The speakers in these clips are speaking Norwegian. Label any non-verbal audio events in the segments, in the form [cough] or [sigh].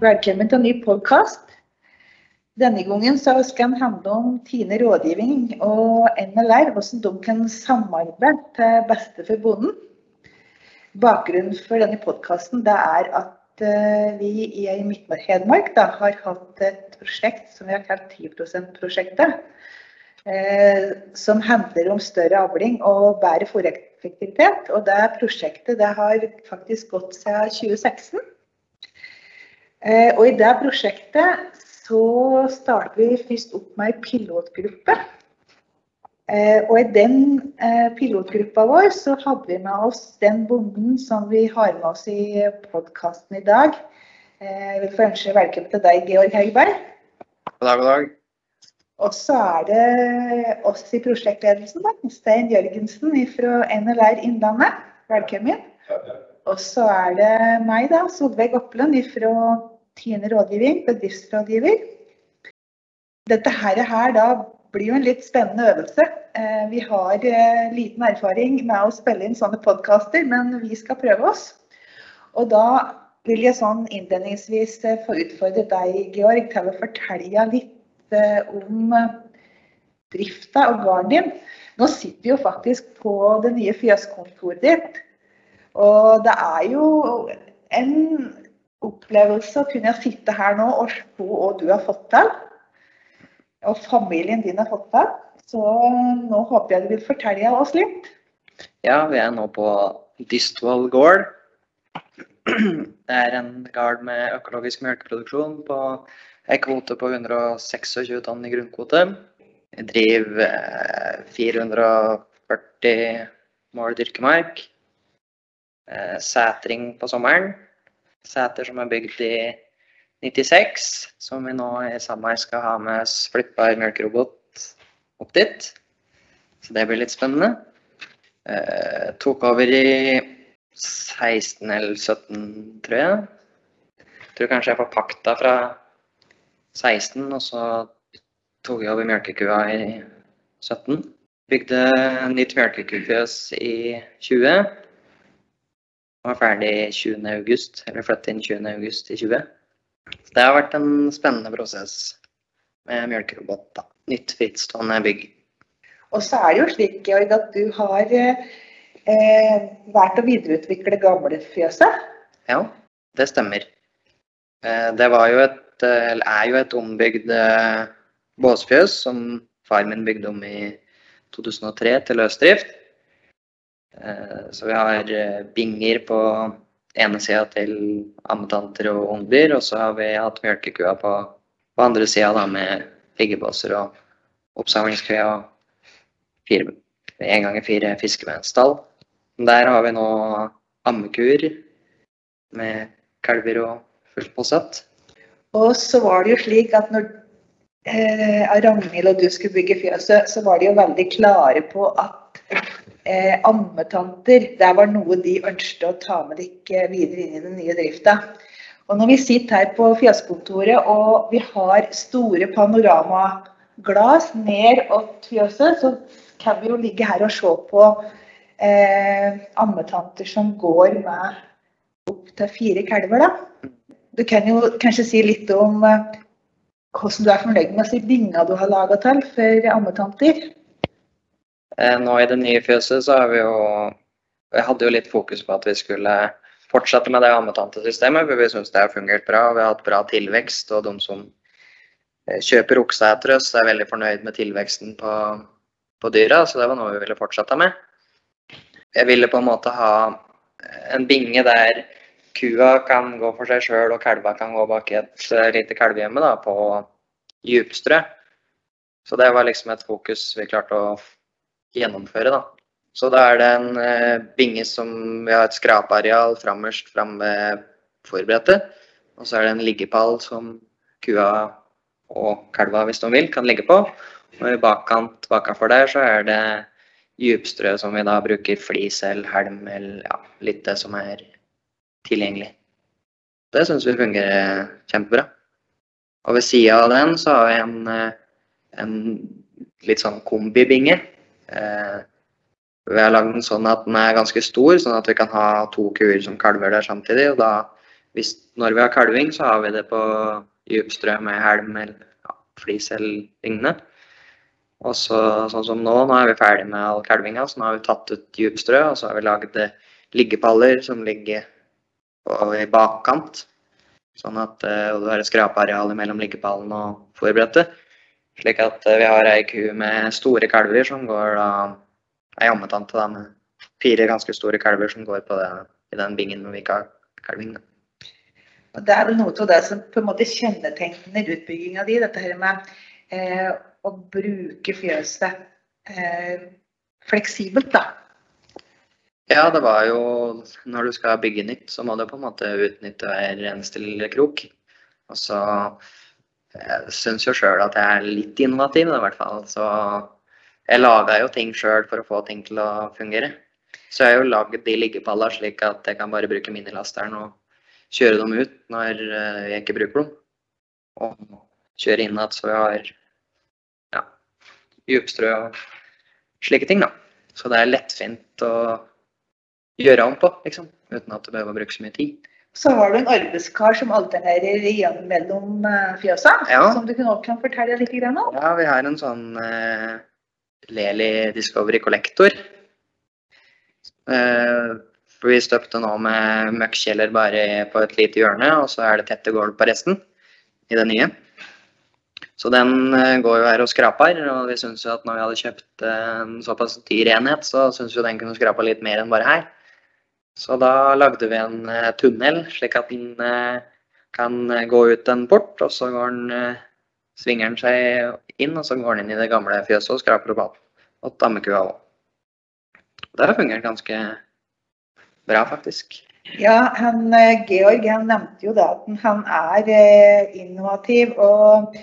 Velkommen til en ny podkast. Denne gangen skal den handle om Tine rådgivning og NLR, hvordan de kan samarbeide til beste for bonden. Bakgrunnen for denne podkasten er at eh, vi i Midt-Hedmark har hatt et prosjekt som vi har kalt 10 %-prosjektet. Eh, som handler om større avling og bedre fòreffektivitet. Og det prosjektet det har faktisk gått siden 2016. Eh, og i det prosjektet så starter vi først opp med ei pilotgruppe. Eh, og i den eh, pilotgruppa vår så hadde vi med oss den bonden som vi har med oss i podkasten i dag. Jeg vil få ønske velkommen til deg, Georg Hegberg. God dag, god dag. Og så er det oss i prosjektledelsen, da. Stein Jørgensen fra NLR Innlandet. Velkommen. Og så er det meg, da. Solveig Oppland fra Tine rådgivning, bedriftsrådgiver. Dette her, her da blir jo en litt spennende øvelse. Eh, vi har eh, liten erfaring med å spille inn sånne podkaster, men vi skal prøve oss. Og da vil jeg sånn innledningsvis eh, få utfordre deg, Georg, til å fortelle litt om drifta og gården din. Nå sitter vi jo faktisk på det nye fjøskontoret ditt. Og det er jo en opplevelse å kunne sitte her nå og se hva du har fått til. Og familien din har fått til. Så nå håper jeg du vil fortelle oss litt. Ja, vi er nå på Dystvoll gård. Det er en gard med økologisk melkeproduksjon på en kvote på 126 tonn i grunnkvote. Vi driver 440 eh, mål dyrkemark. Eh, Sætring på sommeren. Seter som er bygd i 96, som vi nå i sommer skal ha med oss flyttbar melkerobot opp dit. Så det blir litt spennende. Eh, tok over i 16 eller 17, tror jeg. Jeg tror kanskje jeg får pakta fra 16, og så tok jeg over melkekua i 17. Bygde nytt melkekufjøs i 20 var ferdig 20. august, eller flyttet inn 20. august i 20. Så det har vært en spennende prosess med melkerobot. da. Nytt frittstående bygg. Og så er det jo slik, Georg, at du har eh, vært å videreutvikle gamlefjøset? Ja, det stemmer. Eh, det var jo et, eller er jo et ombygd eh, båsfjøs som far min bygde om i 2003 til løsdrift. Eh, så vi har eh, binger på ene sida til ammetanter og ungdyr, og så har vi hatt mjølkekua på, på andre sida med piggebåser og oppsamlingskve og fire, en ganger fire fiskevernstall. Der har vi nå ammekuer med kalver og fullt påsatt. Og så var det jo slik at når eh, Ragnhild og du skulle bygge fjøset, så var de jo veldig klare på at eh, ammetanter, det var noe de ønsket å ta med dere videre inn i den nye drifta. Og når vi sitter her på fjøskontoret og vi har store panoramaglass ned opp fjøset, så kan vi jo ligge her og se på eh, ammetanter som går med opptil fire kalver. da. Du kan jo kanskje si litt om eh, hvordan du er fornøyd med de binga du har laga til for ammetanter? Eh, nå i det nye fjøset så har vi jo Vi hadde jo litt fokus på at vi skulle fortsette med det ammetantesystemet, for vi syns det har fungert bra. Vi har hatt bra tilvekst, og de som kjøper okse etter oss, er veldig fornøyd med tilveksten på, på dyra, så det var noe vi ville fortsette med. Jeg ville på en måte ha en binge der kua kan gå for seg sjøl og kalva kan gå bak et eh, lite kalvehjemme på djupstrø. Så det var liksom et fokus vi klarte å gjennomføre. da. Så da er det en eh, binge som vi har et skrapeareal frammest framme forberedte. Og så er det en liggepall som kua og kalva, hvis de vil, kan ligge på. Og i bakkant bakenfor der så er det djupstrø som vi da bruker flis eller helm eller ja, litt det som er tilgjengelig. Det syns vi fungerer kjempebra. Og ved sida av den så har vi en, eh, en litt sånn kombibinge vi har lagd den sånn at den er ganske stor, sånn at vi kan ha to kuer som kalver der samtidig. og Da hvis, når vi har kalving, så har vi det på djupstrø med helm eller ja, flis eller lignende. Og så, sånn som nå, nå er vi ferdig med all kalvinga, så nå har vi tatt ut djupstrø, og så har vi lagd liggepaller som ligger på, i bakkant. Sånn at uh, du har et skrapeareal mellom liggepallen og fòrbrettet. Slik at uh, vi har ei ku med store kalver som går da Ei ammetante da med fire ganske store kalver som går på det, i den bingen hvor vi ikke har kalving. Og Det er vel noe av det som på en måte kjennetegner utbygginga di, dette her med eh, å bruke fjøset eh, fleksibelt, da. Ja, det var jo Når du skal bygge nytt, så må du på en måte utnytte hver eneste lille krok. Og så Jeg syns jo sjøl at jeg er litt innovativ, i hvert fall. Så jeg laga jo ting sjøl for å få ting til å fungere. Så jeg har jo lagd de liggepallene slik at jeg kan bare bruke minilasteren og kjøre dem ut når eh, jeg ikke bruker dem. Og kjøre inn igjen så vi har ja, djupstrø og slike ting, da. Så det er lettfint å gjøre om på, liksom. Uten at du behøver å bruke så mye tid. Så har du en arbeidskar som alternerer igjen mellom eh, fjøsa, ja. som du også kan fortelle litt om? Ja, vi har en sånn uh, Leli Discovery Collector. For vi støpte nå med møkkjeller bare på et lite hjørne, og så er det tette gulv på resten i det nye. Så den uh, går jo her og skraper, og vi syns jo at når vi hadde kjøpt en såpass dyr enhet, så syns vi den kunne skrapa litt mer enn bare her. Så da lagde vi en uh, tunnel, slik at den uh, kan eh, gå ut en port, og så går den, svinger den seg inn, og så går den inn i det gamle fjøset og skraper opp alt. Og dammekua òg. Det har fungert ganske bra, faktisk. Ja, han, Georg han nevnte jo da at han er innovativ. og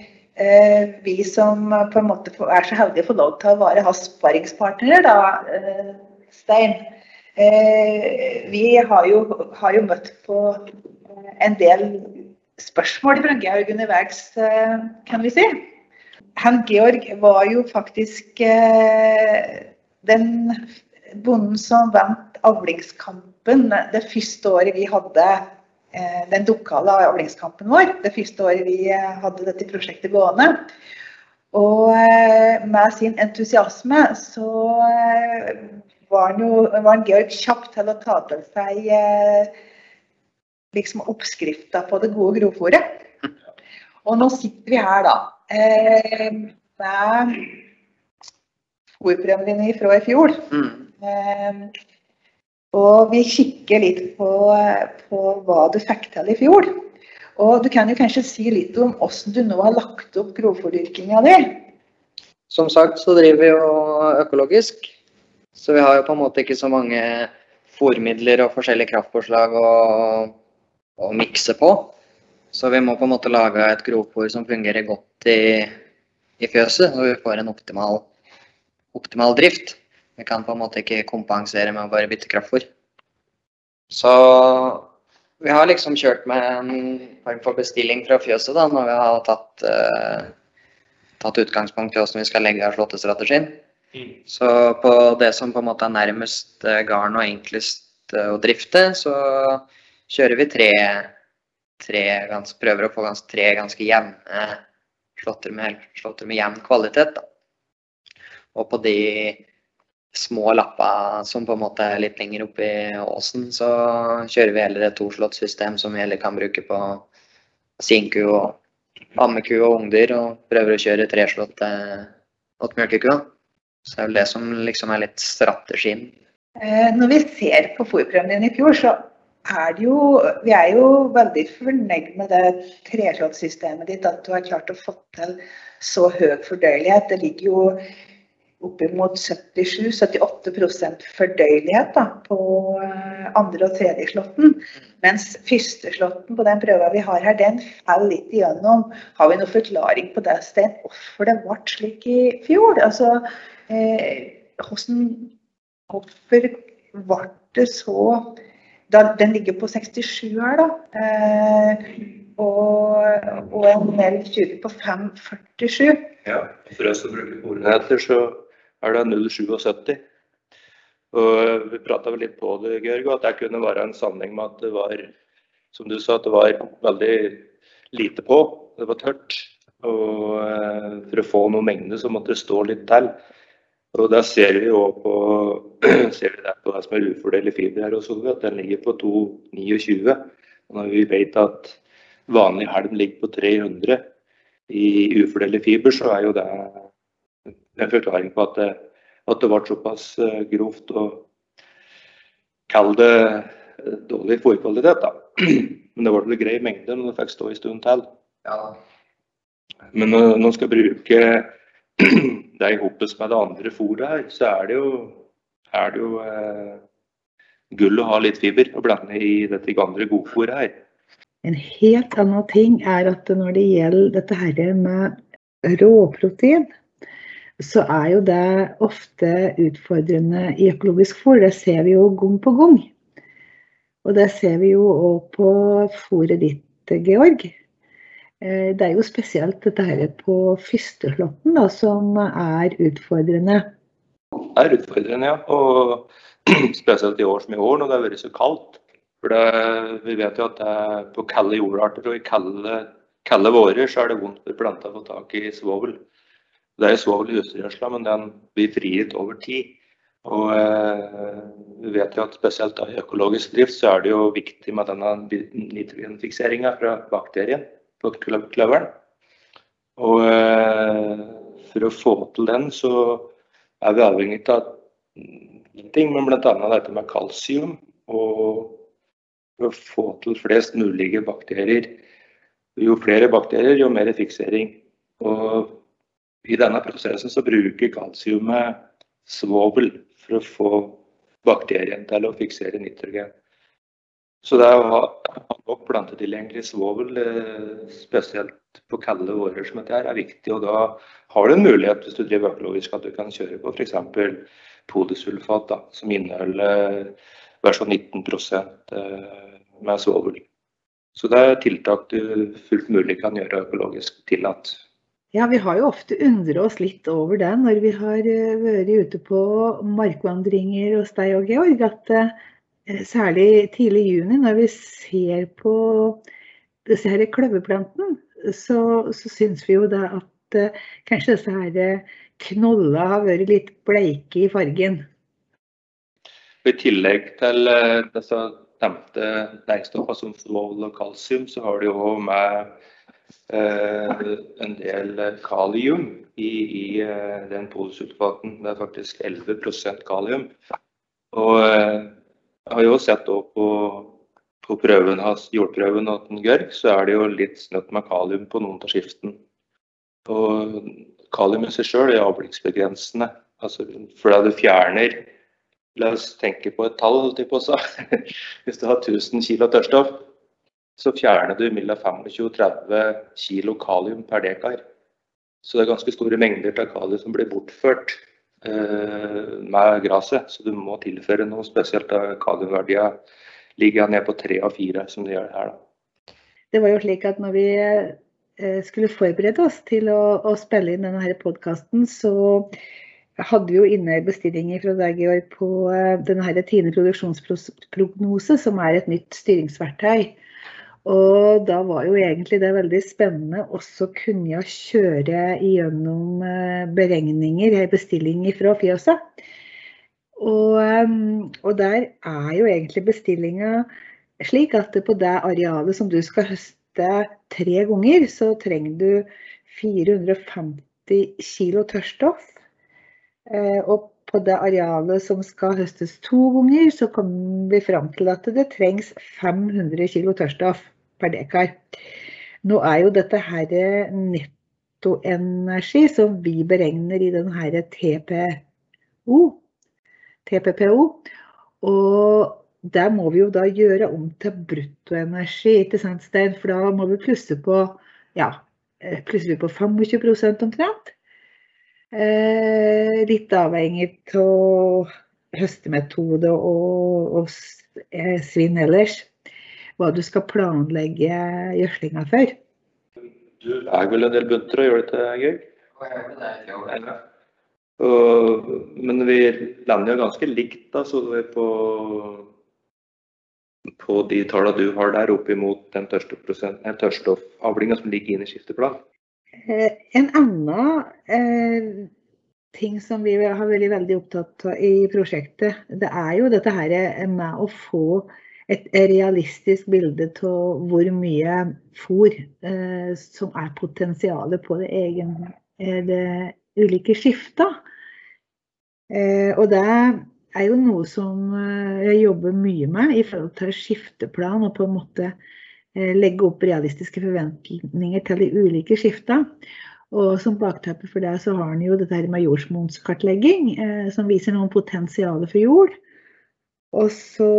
vi som på en måte er så heldige å få lov til å være hans sparringspartnere, da, Stein, Eh, vi har jo, har jo, møtt på en del spørsmål fra Georg underveis, eh, kan vi si. Han Georg var jo faktisk eh, den bonden som vant avlingskampen det første året vi hadde den lokale avlingskampen vår. Det første året vi hadde dette prosjektet gående. Og med sin entusiasme så var noe, var Georg kjapp til å ta til seg eh, liksom oppskrifta på det gode grovfòret. Og nå sitter vi her, da, eh, med fòrprøvene fra i fjor. Mm. Eh, og vi kikker litt på, på, hva du fikk til i fjor. Og du kan jo kanskje si litt om hvordan du nå har lagt opp grovfòrdyrkinga di? Som sagt så driver vi jo økologisk. Så vi har jo på en måte ikke så mange fòrmidler og forskjellige kraftpåslag å, å mikse på. Så vi må på en måte lage et grovfòr som fungerer godt i, i fjøset, så vi får en optimal, optimal, drift. Vi kan på en måte ikke kompensere med å bare bytte kraftfôr. Så vi har liksom kjørt med en form for bestilling fra fjøset da, når vi har tatt, uh, tatt utgangspunkt i hvordan vi skal legge av slåttestrategien. Mm. Så på det som på en måte er nærmest eh, garn og enklest eh, å drifte, så kjører vi tre, tre gans, prøver å få gans, tre ganske jevne slåtter med, slåtter med jevn kvalitet. Da. Og på de små lappa som på en måte er litt lenger oppe i åsen, så kjører vi heller et toslåttsystem som vi heller kan bruke på sinku og ammeku og ungdyr, og prøver å kjøre treslått til melkekua. Så det er vel det som liksom er litt strategien. Eh, når vi ser på fòrprøven din i fjor, så er det jo Vi er jo veldig fornøyd med det treslåttsystemet ditt, at du har klart å få til så høy fordøyelighet. Det ligger jo oppimot 77-78 fordøyelighet da, på eh, andre og tredje slåtten. Mens første slåtten på den prøva vi har her, den faller litt igjennom. Har vi noen forklaring på det, Stein, hvorfor det ble slik i fjor? Altså, hvordan Hvorfor ble det så da, Den ligger på 67 her, da. Eh, og, og en mel 20 på 5,47. Ja, for oss som bruker koordinater, så er det 0,77. Og vi prata vel litt på det, Georg, at det kunne være en sammenheng med at det var som du sa, at det var veldig lite på. Det var tørt. Og eh, for å få noe mengde, så måtte det stå litt til. Og der ser vi også på, [clears throat] ser vi på det som er ufordelig fiber her også, at den ligger på 2,29. Og når vi vet at vanlig halm ligger på 300 i ufordelig fiber, så er jo det en forklaring på at det, at det ble såpass eh, grovt og kall det eh, dårlig fòrkvalitet. da. [clears throat] Men det ble en grei mengde når det fikk stå en stund til. Ja. Men når man skal bruke det i hopet med det andre fôret her, så er det jo, er det jo eh, gull å ha litt fiber og blande i dette andre godfôret her. En helt annen ting er at når det gjelder dette her med råprotein, så er jo det ofte utfordrende i økologisk fôr. Det ser vi jo gang på gang. Og det ser vi jo òg på fôret ditt, Georg. Eh, det er jo spesielt dette her på fysteslåtten som er utfordrende. Det er utfordrende, ja. Og [clears throat] spesielt i år som i år, når det har vært så kaldt. For det, Vi vet jo at det er på kalde jordarter og i kalde, kalde vårer så er det vondt for planta å få tak i svovel. Det er svovel i husdyrgjødsla, men den blir frigitt over tid. Og eh, Vi vet jo at spesielt i økologisk drift så er det jo viktig med denne nitrogenfikseringa fra bakterien på. Og eh, For å få til den så er vi avhengig av ting, men bl.a. dette med kalsium. Og for å få til flest mulige bakterier. Jo flere bakterier, jo mer fiksering. Og i denne prosessen så bruker kalsiumet svovel for å få bakterien til å fiksere nitrogen. Så det å ha nok plantetilgjengelig svovel, eh, spesielt på kalde årer som dette, er viktig. Og da har du en mulighet, hvis du driver økologisk, at du kan kjøre på f.eks. podesulfat, da, som inneholder versjon 19 eh, med svovel. Så det er tiltak du fullt mulig kan gjøre økologisk tillatt. Ja, vi har jo ofte undret oss litt over det når vi har eh, vært ute på markvandringer hos deg og Georg. At eh, særlig tidlig i juni, når vi ser på disse her kløverplantene, så, så syns vi jo da at uh, kanskje disse her knollene har vært litt bleike i fargen. I tillegg til uh, disse nevnte næringsstoffene som svovl og kalsium, så har det jo med Eh, en del kalium i, i eh, den polisulfaten. Det er faktisk 11% kalium. Og eh, jeg har jo sett på, på prøven hans, jordprøven til Gørg, så er det jo litt snøtt med kalium på noen av skiften. Og kalium i seg sjøl er avblikksbegrensende. Altså, fordi du fjerner La oss tenke på et tall. [laughs] Hvis du har 1000 kg tørrstoff, så fjerner du mellom 25 og 30 kg kalium per dekar. Så det er ganske store mengder av kalium som blir bortført med gresset. Så du må tilføre noe spesielt kaliumverdiene ligger ned på tre av fire, som de gjør her. Da. Det var jo slik at når vi eh, skulle forberede oss til å, å spille inn denne podkasten, så hadde vi jo inne bestillinger fra deg, Georg, på eh, denne Tine produksjonsprognose, som er et nytt styringsverktøy og da var jo egentlig det veldig spennende også kunne jeg kjøre gjennom eh, beregninger, bestillinger fra fjøset. Og, eh, og, der er jo egentlig bestillinga slik at på det arealet som du skal høste tre ganger, så trenger du 450 kg tørrstoff. Eh, og på det arealet som skal høstes to ganger, så kommer vi fram til at det trengs 500 kg tørrstoff per dekar. Nå er jo dette her nettoenergi som vi beregner i den her TPO, TPPO. Og der må vi jo da gjøre om til bruttoenergi, ikke sant Stein? For da må vi plusse på ja, eh, plusser vi på 25 omtrent. Eh, litt avhengig av høstemetode og, og eh, svinn ellers hva du skal planlegge gjødslinga for. Du er vel en del bunter og gjør det til Georg? men vi lander jo ganske likt da, så vi på på de tallene du har der, opp imot den tørrstoffavlinga som ligger inne i skifteplan? Eh, en annen eh, ting som vi har vært veldig opptatt av i prosjektet, det er jo dette her med å få et realistisk bilde av hvor mye fôr eh, som er potensialet på det, egen, eh, det ulike skifta. Eh, og det er jo noe som eh, jeg jobber mye med i forhold til skifteplan, og på en måte eh, legge opp realistiske forventninger til de ulike skifta. Og som bakteppe for det så har en jo dette med jordsmonnskartlegging, eh, som viser noen potensialer for jord. Og så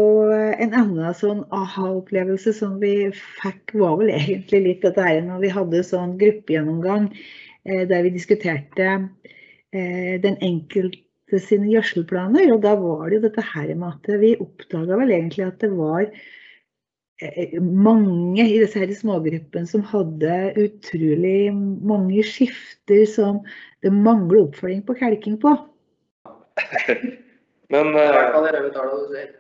en annen sånn aha-opplevelse som vi fikk, var vel egentlig litt dette her når vi hadde sånn gruppegjennomgang eh, der vi diskuterte eh, den enkelte sine gjødselplaner. Og da var det jo dette her med at vi oppdaga vel egentlig at det var eh, mange i disse her smågruppene som hadde utrolig mange skifter som det mangler oppfølging på kalking på. [laughs] Men, I hvert eh, fall i røde tall, du sier.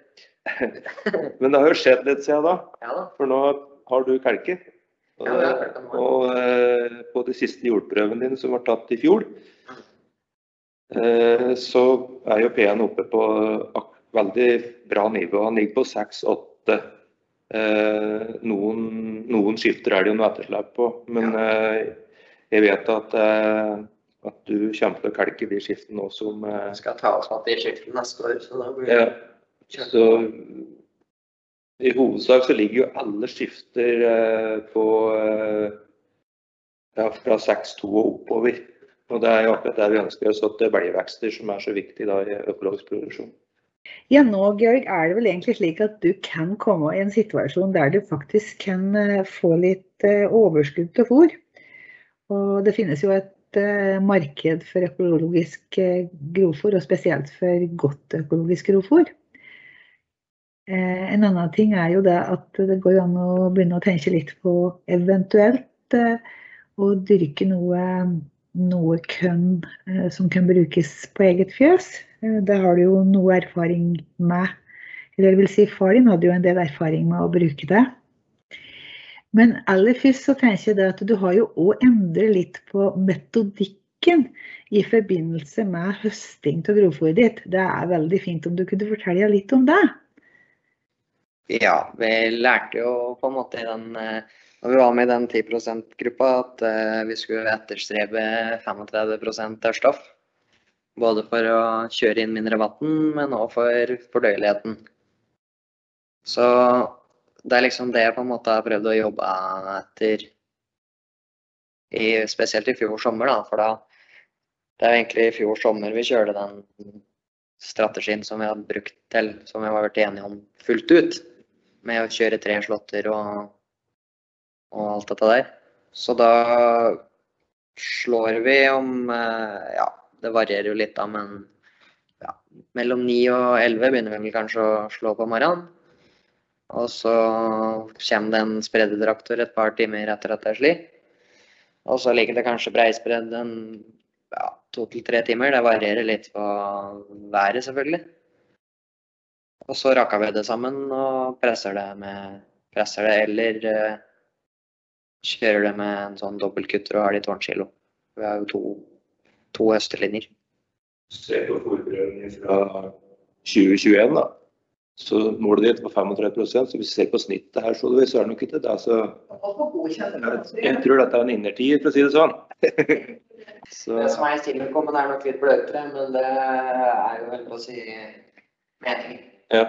[laughs] men det har jo skjedd litt siden da, Ja da. for nå har du kalket. Og, Ja, eh, på de siste jordprøvene dine som var tatt i fjor, eh, så er jo P-en oppe på veldig bra nivå. Han ligger på 6-8. Eh, noen, noen skifter er det jo noe etterslep på, men jeg vet at, at du kommer til å kalke de skiftene nå som eh, skal ta oss med i skiftene neste år, så da blir det ja, så i hovedsak så ligger jo alle skifter eh, på eh, ja, fra 6-2 og oppover. Og det er jo akkurat det vi ønsker oss, at det er belgvekster som er så viktig da, i økologisk produksjon. Ja, nå Georg, er det vel egentlig slik at du kan komme i en situasjon der du faktisk kan eh, få litt eh, overskudd til fôr. Og det finnes jo et eh, marked for økologisk eh, grovfôr, og spesielt for godt økologisk grovfôr. Eh, En annen ting er jo det at det går an å begynne å tenke litt på eventuelt å dyrke noe, noe kønn som kan brukes på eget fjøs. Det har du jo noe erfaring med. Eller det vil si, far din hadde jo en del erfaring med å bruke det. Men aller først så tenker jeg at du har jo òg endret litt på metodikken i forbindelse med høsting av grovfòret ditt. Det er veldig fint om du kunne fortelle litt om det. Ja, vi lærte jo på en måte i den eh, Når vi var med i den 10 %-gruppa, at eh, vi skulle etterstrebe 35% tørrstoff. Både for å kjøre inn mindre vann, men òg for fordøyeligheten. Så det er liksom det jeg på en måte har prøvd å jobbe etter, i, spesielt i fjor sommer, da. For da det er jo egentlig i fjor sommer vi kjørte den strategien som vi har brukt til, som vi har vært enige om fullt ut. Med å kjøre tre slåtter og, og alt dette der. Så da slår vi om eh, Ja, det varierer jo litt da, men ja, mellom 9 og 11 begynner vi vel kanskje å slå på morgenen. Og så kommer det en spreddetraktor et par timer etter at det er sli. Og så ligger det kanskje breispredd en ja, to til tre timer. Det varierer litt på været, selvfølgelig. Og så rakker vi det sammen og presser det med presser det, eller uh, kjører det med en sånn dobbeltkutter og har det i tårnkilo. Vi har jo to, to høstelinjer. Se på fôrprøvene fra 2021, da. Så målet ditt var 35% så hvis vi ser på snittet her, så, så er det nok ikke det. Så jeg tror dette er en innertier, for å si det sånn. [laughs] så, Det som er i silikon, er nok litt bløtere, men det er jo vel å si meningen. ja.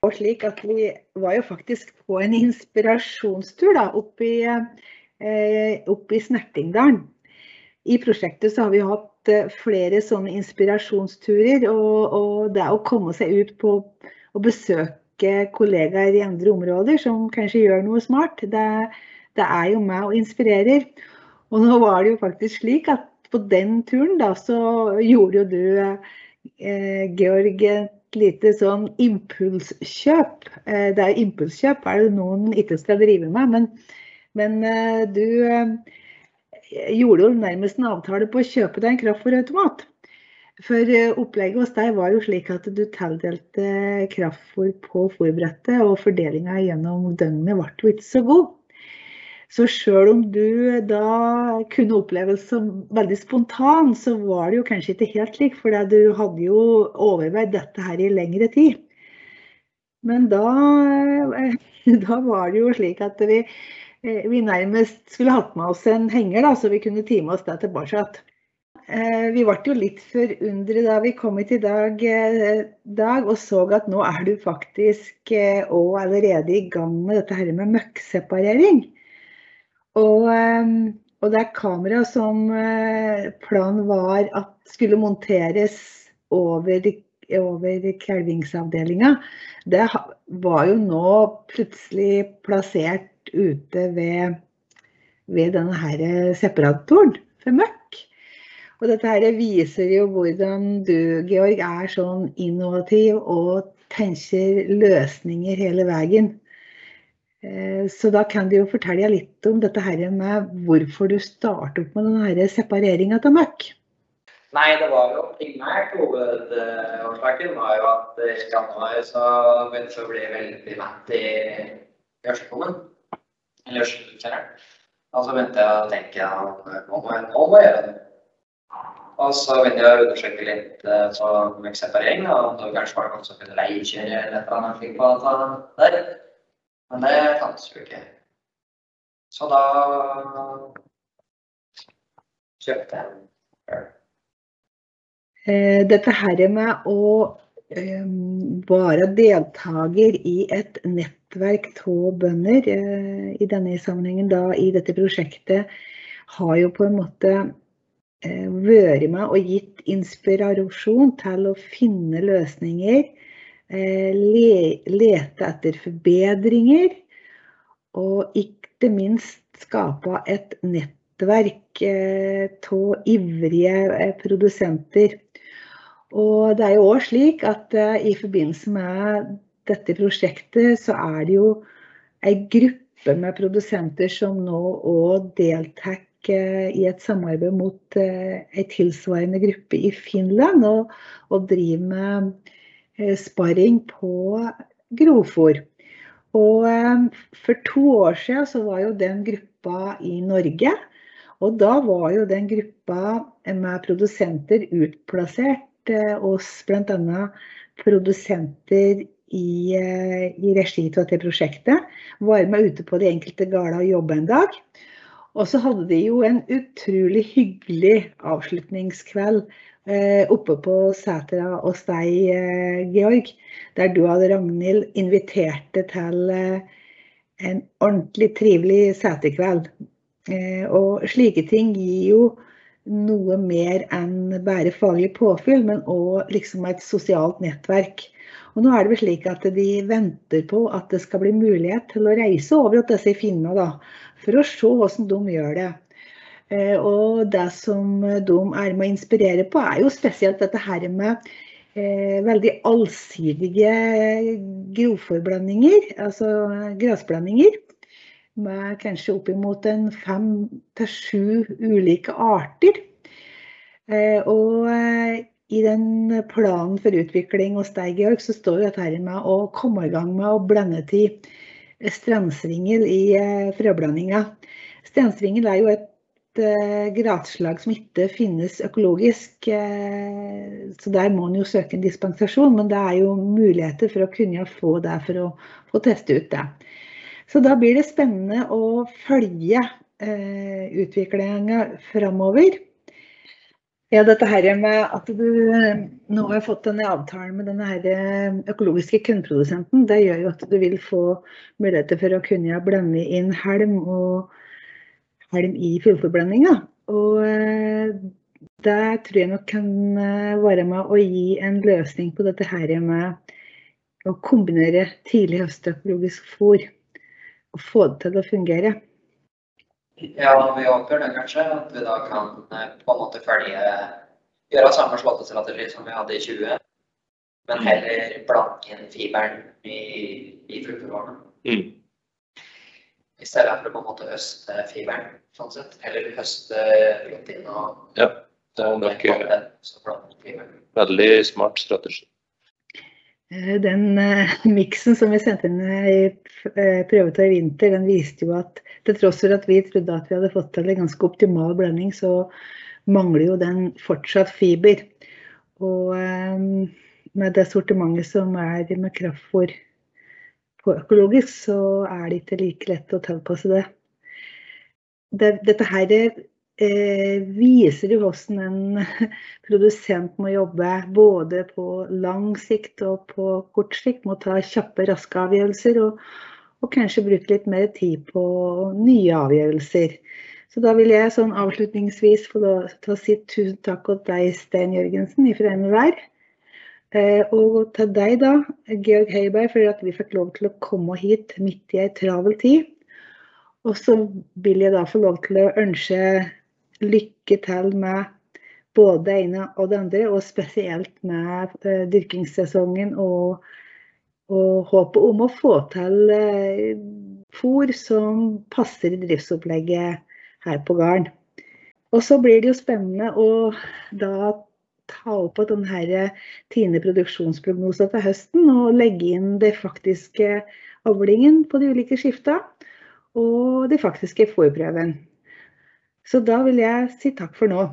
Og slik at vi var jo faktisk på en inspirasjonstur da, oppe i, eh, oppe i Snertingdalen. I prosjektet så har vi hatt eh, flere sånne inspirasjonsturer. Og, og det å komme seg ut på å besøke kollegaer i andre områder som kanskje gjør noe smart, det, det er jo meg og inspirerer. Og nå var det jo faktisk slik at på den turen da, så gjorde jo du, eh, Georg, et lite sånn impulskjøp. Eh, det er impulskjøp er det noen ikke skal drive med, men, men eh, du eh, gjorde jo nærmest en avtale på å kjøpe deg en kraftfôrautomat. For eh, opplegget hos deg var jo slik at du tildelte kraftfôr på fôrbrettet, og fordelinga gjennom døgnet ble jo ikke så god. Så sjøl om du da kunne oppleves som veldig spontan, så var det jo kanskje ikke helt slik, for du hadde jo overveid dette her i lengre tid. Men da, eh, [laughs] da var det jo slik at vi, eh, vi nærmest skulle hatt med oss en henger, da, så vi kunne time oss det tilbake. Eh, vi ble jo litt forundret da vi kom hit i dag, eh, dag, og så at nå er du faktisk òg eh, allerede i gang med dette her med møkkseparering. Og, og det er kamera som planen var at skulle monteres over, over kalvingsavdelinga, det var jo nå plutselig plassert ute ved, ved denne her separatoren for møkk. Og dette her viser jo hvordan du, Georg, er sånn innovativ og tenker løsninger hele veien. Eh, så da kan du jo fortelle litt om dette her med hvorfor du startet opp med denne separeringa av møkk. Nei, det var jo primært hovedårsaken var jo at i januar så begynte jeg å bli veldig mett i gjørselkummen. Eller gjødselkjelleren. Og så begynte jeg å tenke at nå må jeg gjøre det. Og så begynte jeg å undersøke litt eh, så med separering, og det var kanskje var noen som kunne leiekjøre eller et annet slikt på data der. Men det fantes jo ikke. Så da kjøpte jeg en eh, Dette her med å um, være deltaker i et nettverk av bønder, uh, i denne sammenhengen da i dette prosjektet, har jo på en måte Eh, vært med og gitt inspirasjon til å finne løsninger, eh, lete etter forbedringer, og ikke minst skape et nettverk av eh, ivrige produsenter. Og det er jo òg slik at i forbindelse med dette prosjektet, så er det jo ei gruppe med produsenter som nå òg deltar i et samarbeid mot en eh, tilsvarende gruppe i Finland, og, og driver med eh, sparring på grovfòr. Og eh, for to år siden så var jo den gruppa i Norge. Og da var jo den gruppa med produsenter utplassert hos bl.a. produsenter i, i regi av dette prosjektet. Var med ute på de enkelte gårder og jobba en dag. Og så hadde de jo en utrolig hyggelig avslutningskveld eh, oppe på Sætra hos deg, eh, Georg. Der du og Ragnhild inviterte til eh, en ordentlig trivelig setekveld. Eh, og slike ting gir jo noe mer enn bare faglig påfyll, men òg liksom et sosialt nettverk. Og nå er det vel slik at de venter på at det skal bli mulighet til å reise over til disse finnene, da, for å se hvordan de gjør det. Eh, og det som de er med å inspirere på, er jo spesielt dette her med eh, veldig allsidige grovforblandinger, altså grasblandinger. Med kanskje oppimot en fem til sju ulike arter. Eh, og eh, i den planen for utvikling hos deg, Georg, så står det dette med å komme i gang med å blande til strandsvingel i eh, frøblandinga. Strandsvingel er jo et gradslag som ikke finnes økologisk, så der må en jo søke en dispensasjon. Men det er jo muligheter for å kunne få det for å få teste ut det. Så da blir det spennende å følge utviklinga framover. Ja, dette her med at du nå har fått denne avtalen med denne eh, økologiske kornprodusenten, det gjør jo at du vil få muligheter for å kunne blande inn helm og helm i fullforblandinga. Og eh, det tror jeg nok kan eh, være med å gi en løsning på dette her med å kombinere tidlig høstøkologisk fôr og få det til å fungere. Ja, vi håper det kanskje. At vi da kan eh, på en måte følge Gjøre samme slåttestrategi som vi hadde i 20, men heller blanke inn fiberen i, i fruktårene. Mm. I stedet for å på en måte høste fiberen, sånn sett. Eller høste protein og Ja, det er nok Veldig smart strategi. Eh, den uh, [laughs] miksen som vi sendte inn i uh, prøvetøy i vinter, den viste jo at til tross for at vi trodde at vi hadde fått til en ganske optimal blanding, så mangler jo den fortsatt fiber. Og med det sortimentet som er med kraftfôr på økologisk, så er det ikke like lett å tilpasse det. det dette her eh, viser jo hvordan en [laughs] produsent må jobbe både på lang sikt og på kort sikt. Må ta kjappe, raske avgjørelser og, og kanskje bruke litt mer tid på nye avgjørelser. Så da vil jeg sånn avslutningsvis få lov til å si tusen takk til deg, Stein Jørgensen fra NLR. Eh, og til deg, da, Georg Heiberg, for at vi fikk lov til å komme hit midt i ei travel tid. Og så vil jeg da få lov til å ønske lykke til med både det ene og det andre, og spesielt med uh, dyrkingssesongen og, og, håpet om å få til uh, fôr som passer i driftsopplegget her på gården. Og så blir det jo spennende å da ta opp på denne Tine produksjonsprognosen til høsten og legge inn det faktiske avlingen på de ulike skifta og de faktiske fôrprøvene. Så da vil jeg si takk for nå.